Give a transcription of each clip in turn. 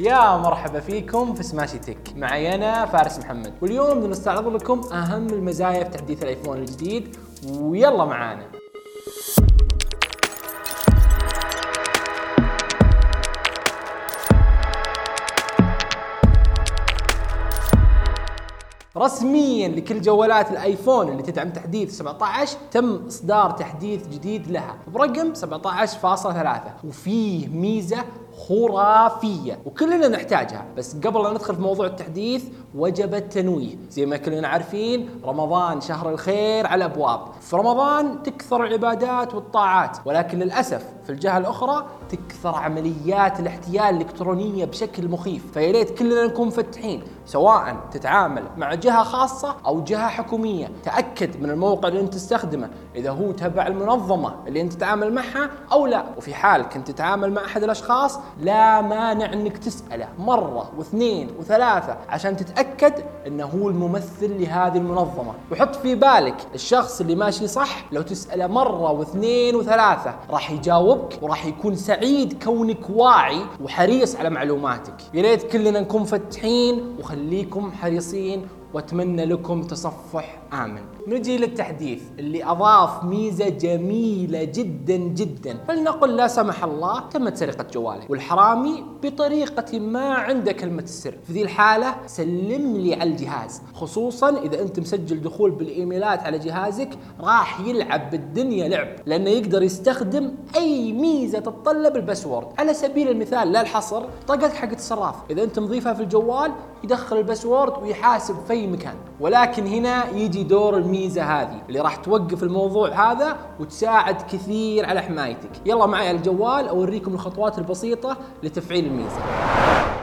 يا مرحبا فيكم في سماشي تك. معي أنا فارس محمد. واليوم بنستعرض لكم أهم المزايا في تحديث الآيفون الجديد. ويلا معانا. رسميا لكل جوالات الآيفون اللي تدعم تحديث 17 تم إصدار تحديث جديد لها برقم 17.3 وفيه ميزة خرافية وكلنا نحتاجها. بس قبل لا ندخل في موضوع التحديث وجب التنويه. زي ما كلنا عارفين رمضان شهر الخير على الابواب في رمضان تكثر العبادات والطاعات ولكن للأسف في الجهة الأخرى تكثر عمليات الاحتيال الإلكترونية بشكل مخيف. فيا ريت كلنا نكون مفتحين سواء تتعامل مع جهة خاصة أو جهة حكومية. تأكد من الموقع اللي أنت تستخدمه إذا هو تبع المنظمة اللي أنت تتعامل معها أو لا. وفي حال كنت تتعامل مع أحد الأشخاص لا مانع إنك تسأله مرة واثنين وثلاثة عشان تتأكد إنه هو الممثل لهذه المنظمة. وحط في بالك الشخص اللي ماشي صح لو تسأله مرة واثنين وثلاثة راح يجاوبك وراح يكون سعيد كونك واعي وحريص على معلوماتك. يا ريت كلنا نكون مفتحين وخليكم حريصين واتمنى لكم تصفح آمن. نجي للتحديث اللي أضاف ميزة جميلة جدا جدا، فلنقل لا سمح الله تمت سرقة جوالك. والحرامي بطريقة ما عنده كلمة السر، في ذي الحالة سلم لي على الجهاز، خصوصا إذا أنت مسجل دخول بالإيميلات على جهازك راح يلعب بالدنيا لعب، لأنه يقدر يستخدم أي ميزة تتطلب ال password، على سبيل المثال لا الحصر بطاقتك حقت الصراف، إذا أنت مضيفها في الجوال يدخل الباسورد ويحاسب في أي مكان. ولكن هنا يجي دور الميزة هذه اللي راح توقف الموضوع هذا وتساعد كثير على حمايتك. يلا معي على الجوال أوريكم الخطوات البسيطة لتفعيل الميزة.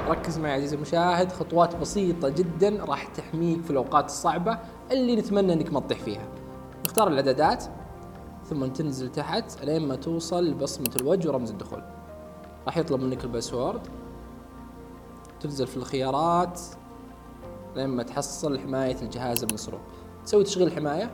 ركز معي عزيزي المشاهد خطوات بسيطة جدا راح تحميك في الأوقات الصعبة اللي نتمنى إنك ما تطيح فيها. نختار الاعدادات ثم تنزل تحت لين ما توصل لبصمه الوجه ورمز الدخول. راح يطلب منك الباسورد تنزل في الخيارات. لما تحصل حماية الجهاز المسروق. تسوي تشغيل الحماية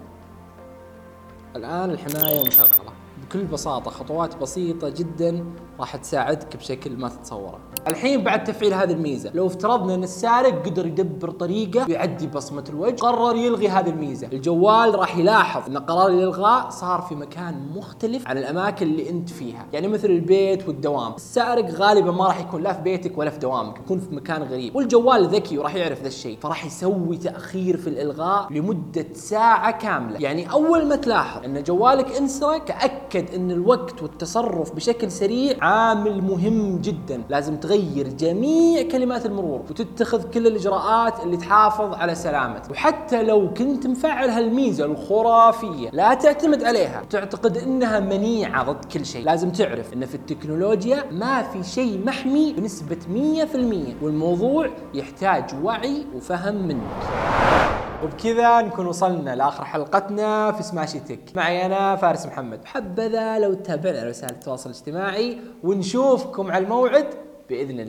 الآن الحماية مشغلة. بكل بساطة خطوات بسيطة جدا راح تساعدك بشكل ما تتصوره. الحين بعد تفعيل هذه الميزة لو افترضنا إن السارق قدر يدبر طريقة ويعدي بصمة الوجه قرر يلغي هذه الميزة. الجوال راح يلاحظ إن قرار الإلغاء صار في مكان مختلف عن الأماكن اللي أنت فيها. يعني مثل البيت والدوام. السارق غالبا ما راح يكون لا في بيتك ولا في دوامك يكون في مكان غريب. والجوال ذكي وراح يعرف ذا الشيء فراح يسوي تأخير في الإلغاء لمدة ساعة كاملة. يعني أول ما تلاحظ إن جوالك انسرق تأكد إن الوقت والتصرف بشكل سريع عامل مهم جدا. لازم تغير جميع كلمات المرور وتتخذ كل الإجراءات اللي تحافظ على سلامتك. وحتى لو كنت مفعل هالميزة الخرافية لا تعتمد عليها. تعتقد إنها منيعة ضد كل شيء. لازم تعرف إن في التكنولوجيا ما في شيء محمي بنسبة 100% والموضوع يحتاج وعي وفهم منك. وبكذا نكون وصلنا لآخر حلقتنا في سماشي تك. معي أنا فارس محمد. حبذا لو تتابعنا على وسائل التواصل الاجتماعي ونشوفكم على الموعد بإذن الله.